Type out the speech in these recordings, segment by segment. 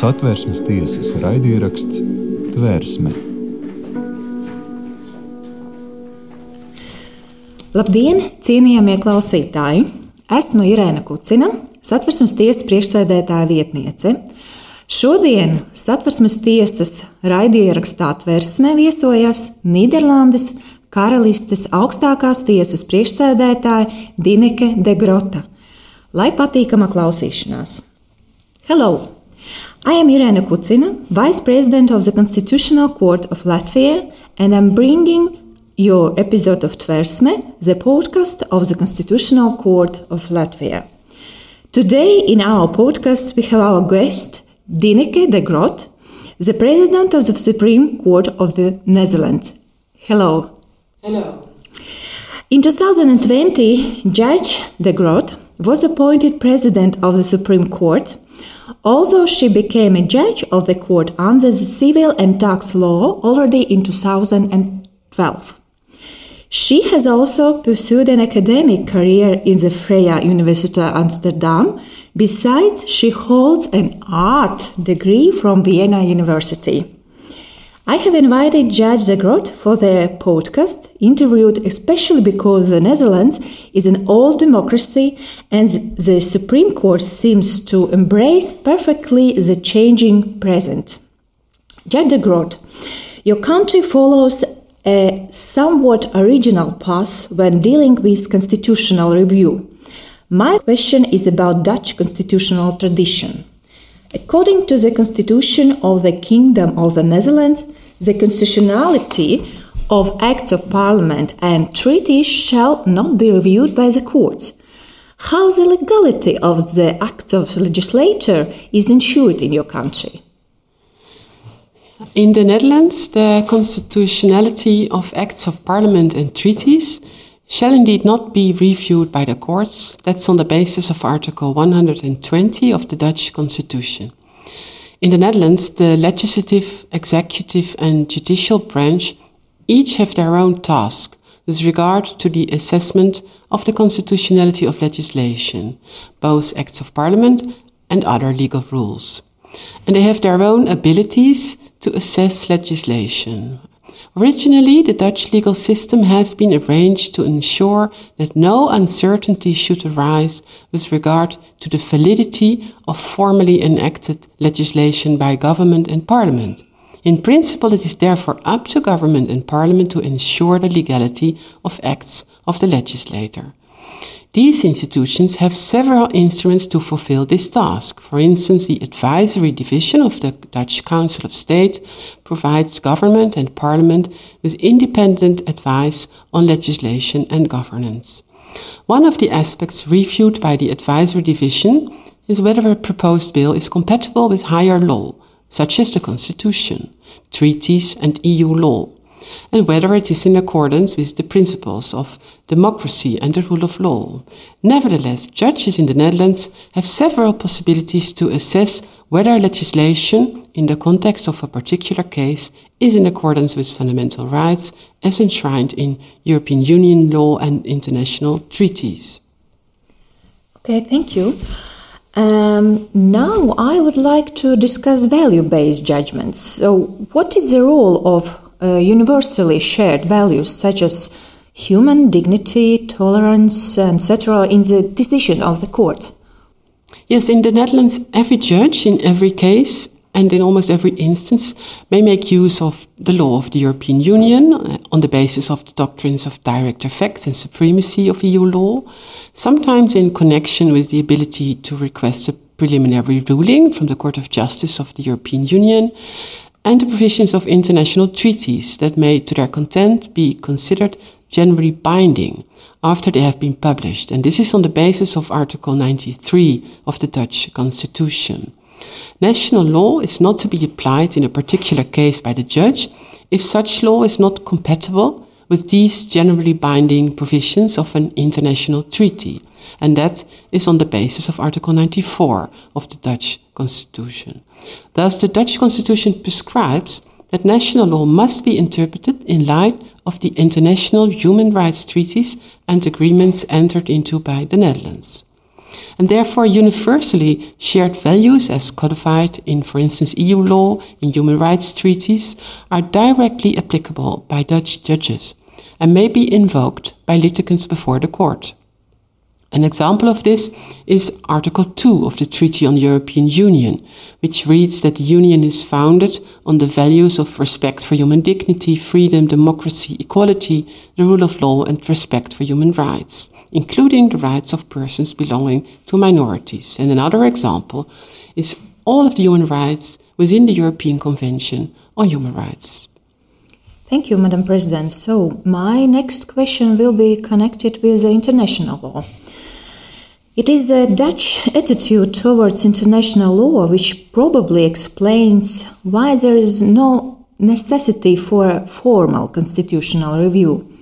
Satversmes tiesas raidieraksts Tvērsme. Labdien, cienījamie klausītāji! Esmu Irēna Kucina, Satversmes tiesas priekšsēdētāja vietniece. Šodien Satversmes tiesas raidierakstā Tvērsmē viesojas Nīderlandes karalistes augstākās tiesas priekšsēdētāja Dineke de Grota. Lai patīkama klausīšanās! Hello! I am Irena Kucina, Vice President of the Constitutional Court of Latvia, and I'm bringing your episode of Tversme, the podcast of the Constitutional Court of Latvia. Today, in our podcast, we have our guest, Dineke de Groot, the President of the Supreme Court of the Netherlands. Hello. Hello. In 2020, Judge de Groot was appointed President of the Supreme Court, although she became a judge of the court under the civil and tax law already in 2012. She has also pursued an academic career in the Vrije University Amsterdam. Besides, she holds an art degree from Vienna University. I have invited Judge de Groot for the podcast, interviewed especially because the Netherlands is an old democracy and the Supreme Court seems to embrace perfectly the changing present. Judge de Groot, your country follows a somewhat original path when dealing with constitutional review. My question is about Dutch constitutional tradition. According to the Constitution of the Kingdom of the Netherlands, the constitutionality of acts of parliament and treaties shall not be reviewed by the courts. How the legality of the acts of legislature is ensured in your country? In the Netherlands, the constitutionality of acts of parliament and treaties shall indeed not be reviewed by the courts. That's on the basis of Article 120 of the Dutch Constitution. In the Netherlands, the legislative, executive, and judicial branch each have their own task with regard to the assessment of the constitutionality of legislation, both acts of parliament and other legal rules. And they have their own abilities to assess legislation. Originally, the Dutch legal system has been arranged to ensure that no uncertainty should arise with regard to the validity of formally enacted legislation by government and parliament. In principle, it is therefore up to government and parliament to ensure the legality of acts of the legislator. These institutions have several instruments to fulfill this task. For instance, the advisory division of the Dutch Council of State provides government and parliament with independent advice on legislation and governance. One of the aspects reviewed by the advisory division is whether a proposed bill is compatible with higher law, such as the Constitution, treaties, and EU law and whether it is in accordance with the principles of democracy and the rule of law. Nevertheless, judges in the Netherlands have several possibilities to assess whether legislation in the context of a particular case is in accordance with fundamental rights as enshrined in European Union law and international treaties. Okay, thank you. Um, now I would like to discuss value based judgments. So, what is the role of uh, universally shared values such as human dignity, tolerance, etc., in the decision of the court. Yes, in the Netherlands, every judge in every case and in almost every instance may make use of the law of the European Union uh, on the basis of the doctrines of direct effect and supremacy of EU law, sometimes in connection with the ability to request a preliminary ruling from the Court of Justice of the European Union, and the provisions of international treaties that may, to their content, be considered generally binding after they have been published. And this is on the basis of Article 93 of the Dutch Constitution. National law is not to be applied in a particular case by the judge if such law is not compatible with these generally binding provisions of an international treaty, and that is on the basis of Article 94 of the Dutch Constitution. Thus, the Dutch Constitution prescribes that national law must be interpreted in light of the international human rights treaties and agreements entered into by the Netherlands. and therefore universally shared values as codified in, for instance, EU law, in human rights treaties, are directly applicable by Dutch judges and may be invoked by litigants before the court. An example of this is Article 2 of the Treaty on the European Union, which reads that the Union is founded on the values of respect for human dignity, freedom, democracy, equality, the rule of law, and respect for human rights, including the rights of persons belonging to minorities. And another example is all of the human rights within the European Convention on Human Rights. Thank you, Madam President. So, my next question will be connected with the international law. It is the Dutch attitude towards international law which probably explains why there is no necessity for a formal constitutional review.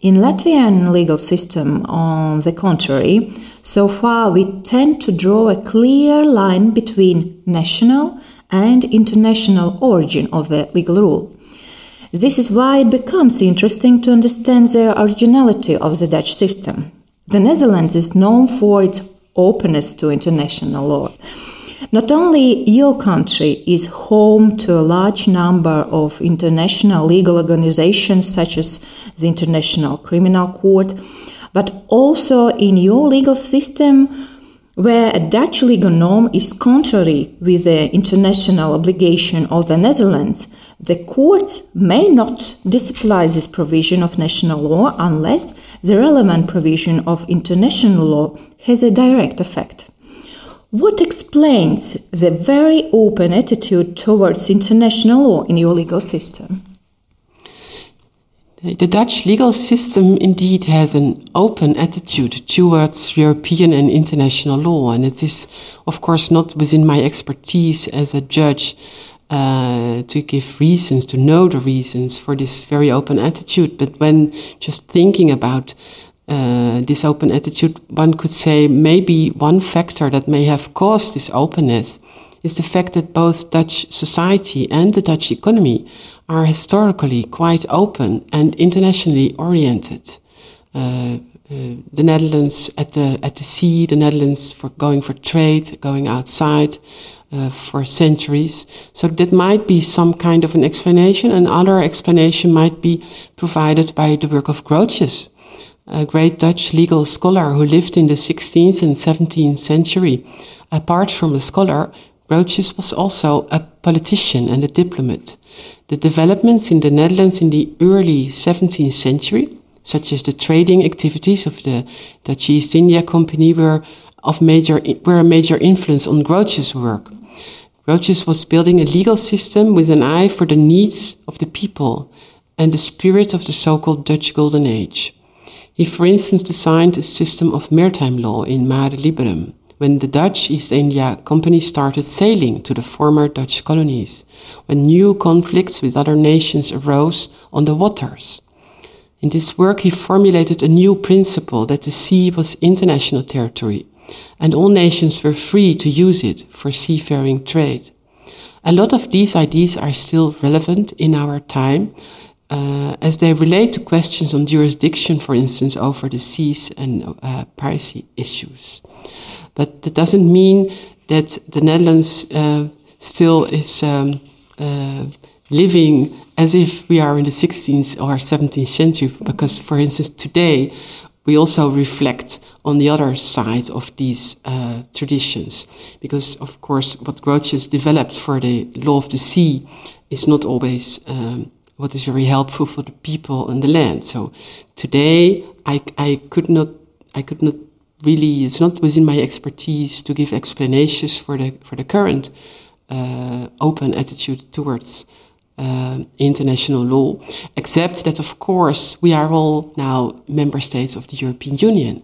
In Latvian legal system, on the contrary, so far we tend to draw a clear line between national and international origin of the legal rule. This is why it becomes interesting to understand the originality of the Dutch system. The Netherlands is known for its openness to international law. Not only your country is home to a large number of international legal organizations such as the International Criminal Court, but also in your legal system where a Dutch legal norm is contrary with the international obligation of the Netherlands, the courts may not disapply this provision of national law unless the relevant provision of international law has a direct effect. What explains the very open attitude towards international law in your legal system? The Dutch legal system indeed has an open attitude towards European and international law, and it is, of course, not within my expertise as a judge uh, to give reasons, to know the reasons for this very open attitude. But when just thinking about uh, this open attitude, one could say maybe one factor that may have caused this openness is the fact that both Dutch society and the Dutch economy are historically quite open and internationally oriented. Uh, uh, the Netherlands at the at the sea, the Netherlands for going for trade, going outside uh, for centuries. So that might be some kind of an explanation. Another explanation might be provided by the work of Grotius, a great Dutch legal scholar who lived in the 16th and 17th century. Apart from a scholar, Grotius was also a politician and a diplomat. The developments in the Netherlands in the early 17th century, such as the trading activities of the Dutch East India Company, were of major were a major influence on Grotius' work. Grotius was building a legal system with an eye for the needs of the people and the spirit of the so-called Dutch Golden Age. He, for instance, designed a system of maritime law in Mare Liberum, when the Dutch East India Company started sailing to the former Dutch colonies, when new conflicts with other nations arose on the waters. In this work, he formulated a new principle that the sea was international territory and all nations were free to use it for seafaring trade. A lot of these ideas are still relevant in our time, uh, as they relate to questions on jurisdiction, for instance, over the seas and uh, piracy issues. But that doesn't mean that the Netherlands uh, still is um, uh, living as if we are in the 16th or 17th century, because, for instance, today we also reflect on the other side of these uh, traditions. Because, of course, what Grotius developed for the law of the sea is not always um, what is very helpful for the people and the land. So today, I, I could not, I could not really, it's not within my expertise to give explanations for the, for the current uh, open attitude towards uh, international law, except that, of course, we are all now member states of the European Union.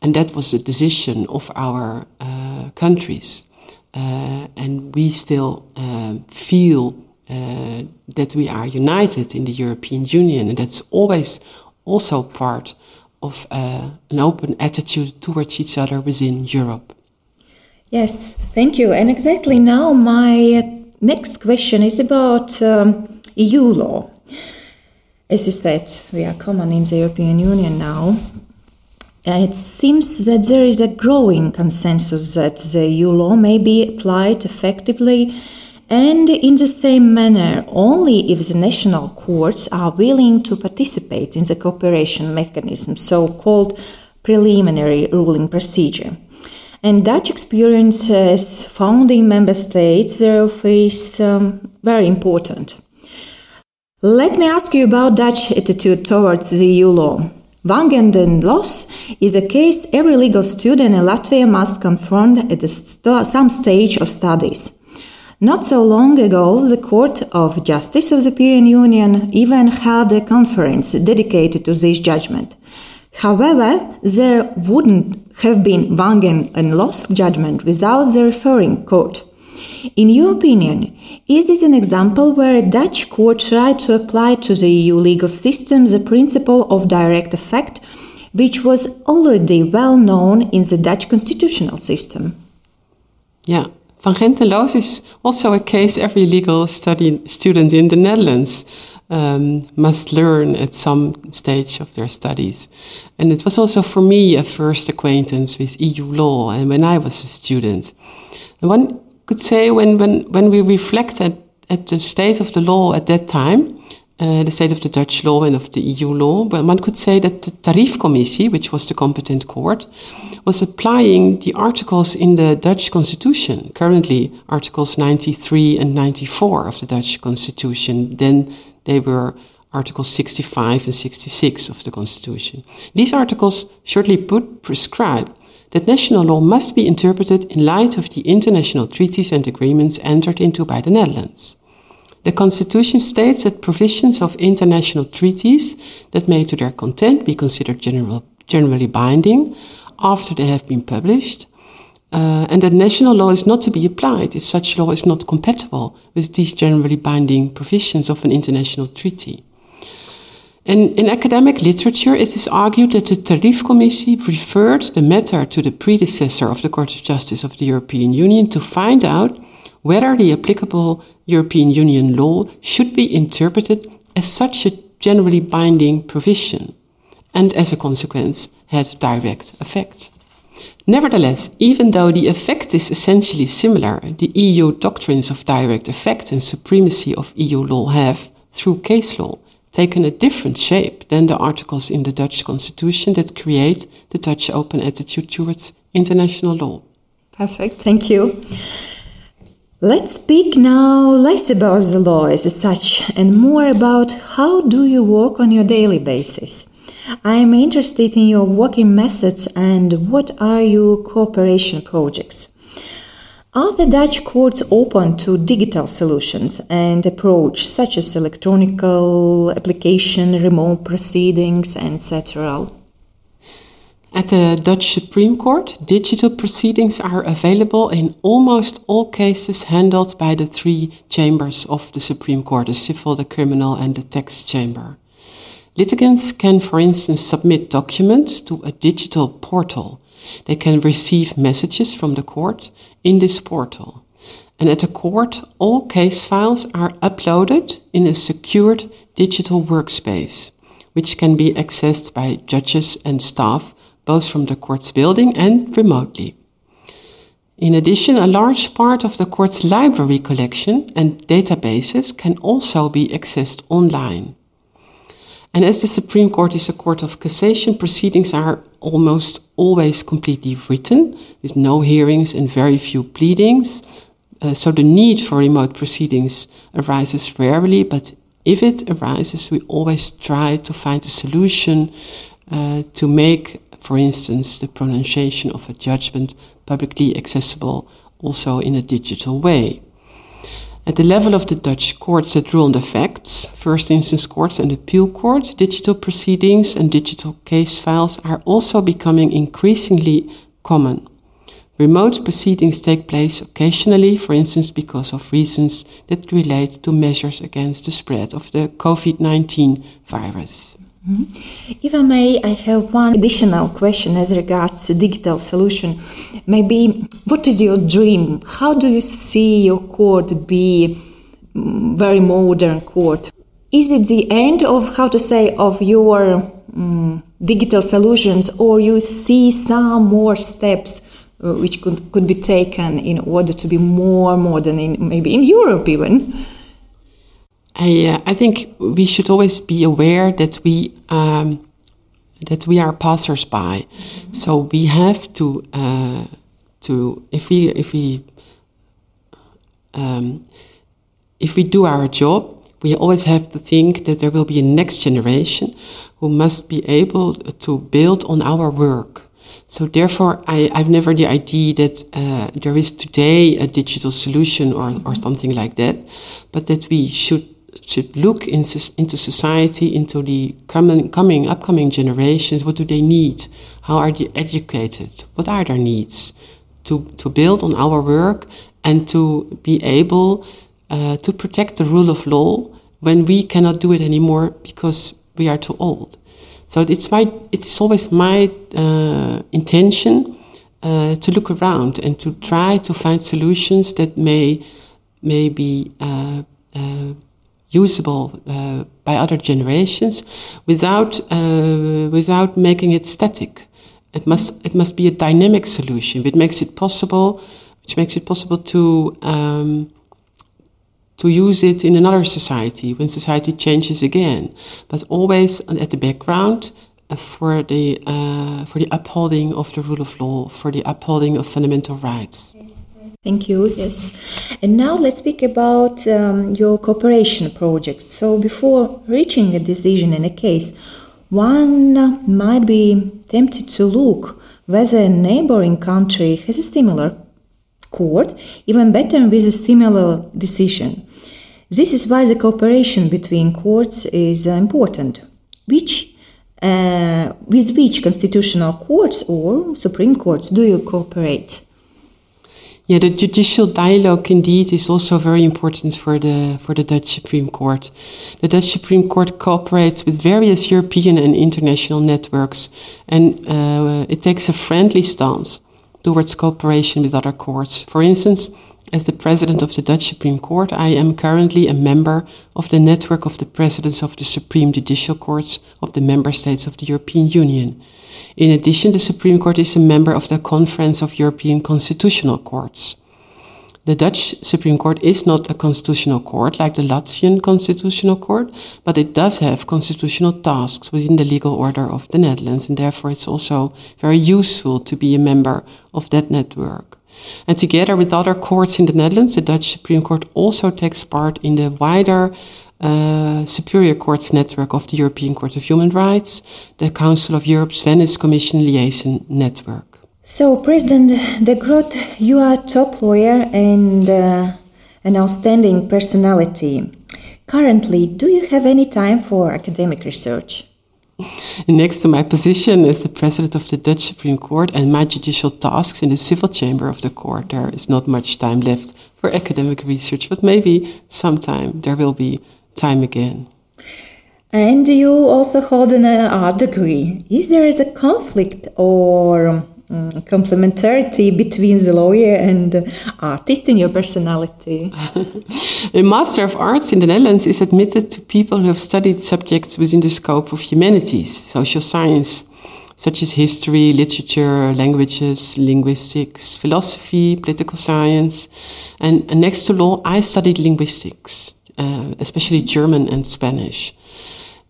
And that was a decision of our uh, countries. Uh, and we still um, feel uh, that we are united in the European Union. And that's always also part of uh, an open attitude towards each other within Europe. Yes, thank you. And exactly now, my Next question is about um, EU law. As you said, we are common in the European Union now. It seems that there is a growing consensus that the EU law may be applied effectively and in the same manner only if the national courts are willing to participate in the cooperation mechanism, so called preliminary ruling procedure. And Dutch experience has found in member states thereof is um, very important. Let me ask you about Dutch attitude towards the EU law. Van Gend en Loos is a case every legal student in Latvia must confront at st- some stage of studies. Not so long ago, the Court of Justice of the European Union even held a conference dedicated to this judgment. However, there wouldn't have been Van Gend and Loos judgment without the referring court. In your opinion, is this an example where a Dutch court tried to apply to the EU legal system the principle of direct effect, which was already well known in the Dutch constitutional system? Yeah, Van Gend en Loos is also a case every legal study student in the Netherlands um, must learn at some stage of their studies. And it was also for me a first acquaintance with EU law and when I was a student. And one could say when, when, when we reflect at, at the state of the law at that time, uh, the state of the Dutch law and of the EU law, well, one could say that the Tariefcommissie, which was the competent court, was applying the articles in the Dutch constitution, currently articles 93 and 94 of the Dutch constitution. Then they were Articles 65 and 66 of the Constitution. These articles, shortly put, prescribe that national law must be interpreted in light of the international treaties and agreements entered into by the Netherlands. The Constitution states that provisions of international treaties that may to their content be considered general, generally binding after they have been published, uh, and that national law is not to be applied if such law is not compatible with these generally binding provisions of an international treaty. And in academic literature, it is argued that the Tariefcommissie referred the matter to the predecessor of the Court of Justice of the European Union to find out whether the applicable European Union law should be interpreted as such a generally binding provision, and as a consequence had direct effect. Nevertheless, even though the effect is essentially similar, the EU doctrines of direct effect and supremacy of EU law have, through case law, taken a different shape than the articles in the Dutch constitution that create the Dutch open attitude towards international law. Perfect, thank you. Let's speak now less about the law as such and more about how do you work on your daily basis. I am interested in your working methods and what are your cooperation projects. Are the Dutch courts open to digital solutions and approach such as electronic application, remote proceedings, etc.? At the Dutch Supreme Court, digital proceedings are available in almost all cases handled by the three chambers of the Supreme Court the civil, the criminal, and the tax chamber. Litigants can, for instance, submit documents to a digital portal they can receive messages from the court in this portal. And at the court, all case files are uploaded in a secured digital workspace, which can be accessed by judges and staff both from the court's building and remotely. In addition, a large part of the court's library collection and databases can also be accessed online. And as the Supreme Court is a court of cassation, proceedings are almost always completely written, with no hearings and very few pleadings. Uh, so the need for remote proceedings arises rarely, but if it arises, we always try to find a solution uh, to make, for instance, the pronunciation of a judgment publicly accessible also in a digital way. At the level of the Dutch courts that rule on the facts, first instance courts and appeal courts, digital proceedings and digital case files are also becoming increasingly common. Remote proceedings take place occasionally, for instance, because of reasons that relate to measures against the spread of the COVID 19 virus. If I may, I have one additional question as regards digital solution. Maybe, what is your dream? How do you see your court be mm, very modern court? Is it the end of how to say of your um, digital solutions, or you see some more steps uh, which could, could be taken in order to be more modern, in, maybe in Europe even? I, uh, I think we should always be aware that we um, that we are passersby, so we have to uh, to if we if we um, if we do our job, we always have to think that there will be a next generation who must be able to build on our work. So therefore, I, I've never the idea that uh, there is today a digital solution or, or something like that, but that we should should look in, into society, into the coming, coming, upcoming generations. What do they need? How are they educated? What are their needs? To, to build on our work and to be able uh, to protect the rule of law when we cannot do it anymore because we are too old. So it's my it's always my uh, intention uh, to look around and to try to find solutions that may may be uh, uh usable uh, by other generations without uh, without making it static. It must it must be a dynamic solution which makes it possible which makes it possible to um, to use it in another society when society changes again, but always at the background uh, for the uh, for the upholding of the rule of law, for the upholding of fundamental rights. Thank you. Yes, and now let's speak about um, your cooperation project. So before reaching a decision in a case, one might be tempted to look whether a neighboring country has a similar court, even better with a similar decision. This is why the cooperation between courts is uh, important. Which, uh, with which constitutional courts or Supreme Courts do you cooperate? Yeah, the judicial dialogue indeed is also very important for the for the Dutch Supreme Court. The Dutch Supreme Court cooperates with various European and international networks, and uh, it takes a friendly stance towards cooperation with other courts. For instance, as the president of the Dutch Supreme Court, I am currently a member of the network of the presidents of the Supreme Judicial Courts of the member states of the European Union. In addition, the Supreme Court is a member of the Conference of European Constitutional Courts. The Dutch Supreme Court is not a constitutional court like the Latvian Constitutional Court, but it does have constitutional tasks within the legal order of the Netherlands, and therefore it's also very useful to be a member of that network. And together with other courts in the Netherlands, the Dutch Supreme Court also takes part in the wider uh, Superior Courts network of the European Court of Human Rights, the Council of Europe's Venice Commission Liaison Network. So, President De Groot, you are a top lawyer and uh, an outstanding personality. Currently, do you have any time for academic research? Next to my position as the president of the Dutch Supreme Court and my judicial tasks in the civil chamber of the court, there is not much time left for academic research, but maybe sometime there will be time again. And you also hold an uh, art degree. Is there a conflict or um, complementarity between the lawyer and the artist in your personality? a Master of Arts in the Netherlands is admitted to people who have studied subjects within the scope of humanities, social science, such as history, literature, languages, linguistics, philosophy, political science. And, and next to law, I studied linguistics, uh, especially German and Spanish.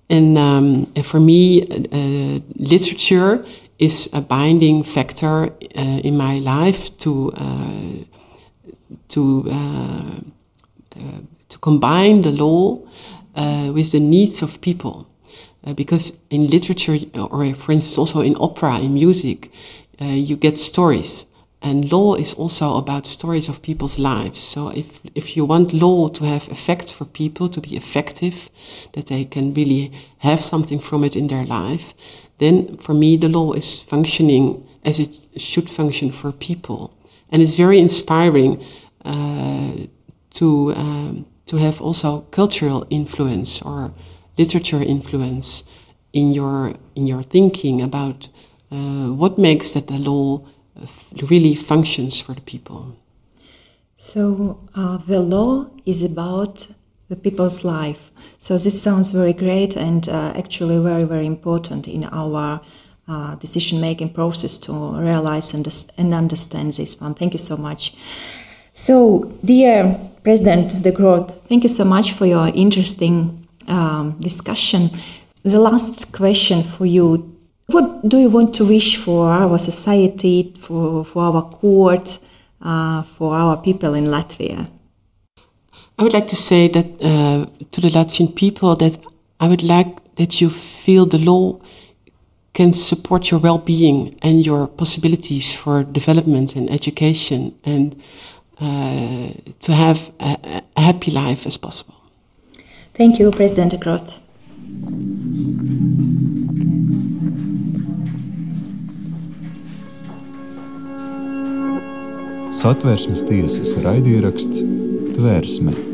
And, um, for me, uh, literature is a binding factor uh, in my life to uh, to uh, to combine the law with the needs of people. because in literature, or for instance, also in opera, in music, you get stories. And law is also about stories of people's lives. So if, if you want law to have effect for people, to be effective, that they can really have something from it in their life, then for me the law is functioning as it should function for people. And it's very inspiring uh, to, um, to have also cultural influence or literature influence in your, in your thinking about uh, what makes that the law really functions for the people. So uh, the law is about the people's life. So this sounds very great and uh, actually very, very important in our uh, decision making process to realize and, and understand this one. Thank you so much. So, dear President De Groot, thank you so much for your interesting um, discussion. The last question for you what do you want to wish for our society, for, for our court, uh, for our people in Latvia? I would like to say that uh, to the Latvian people that I would like that you feel the law can support your well-being and your possibilities for development and education and uh, to have a, a, happy life as possible. Thank you, President Groot. Satversmes tiesas raidieraksts Tvērsme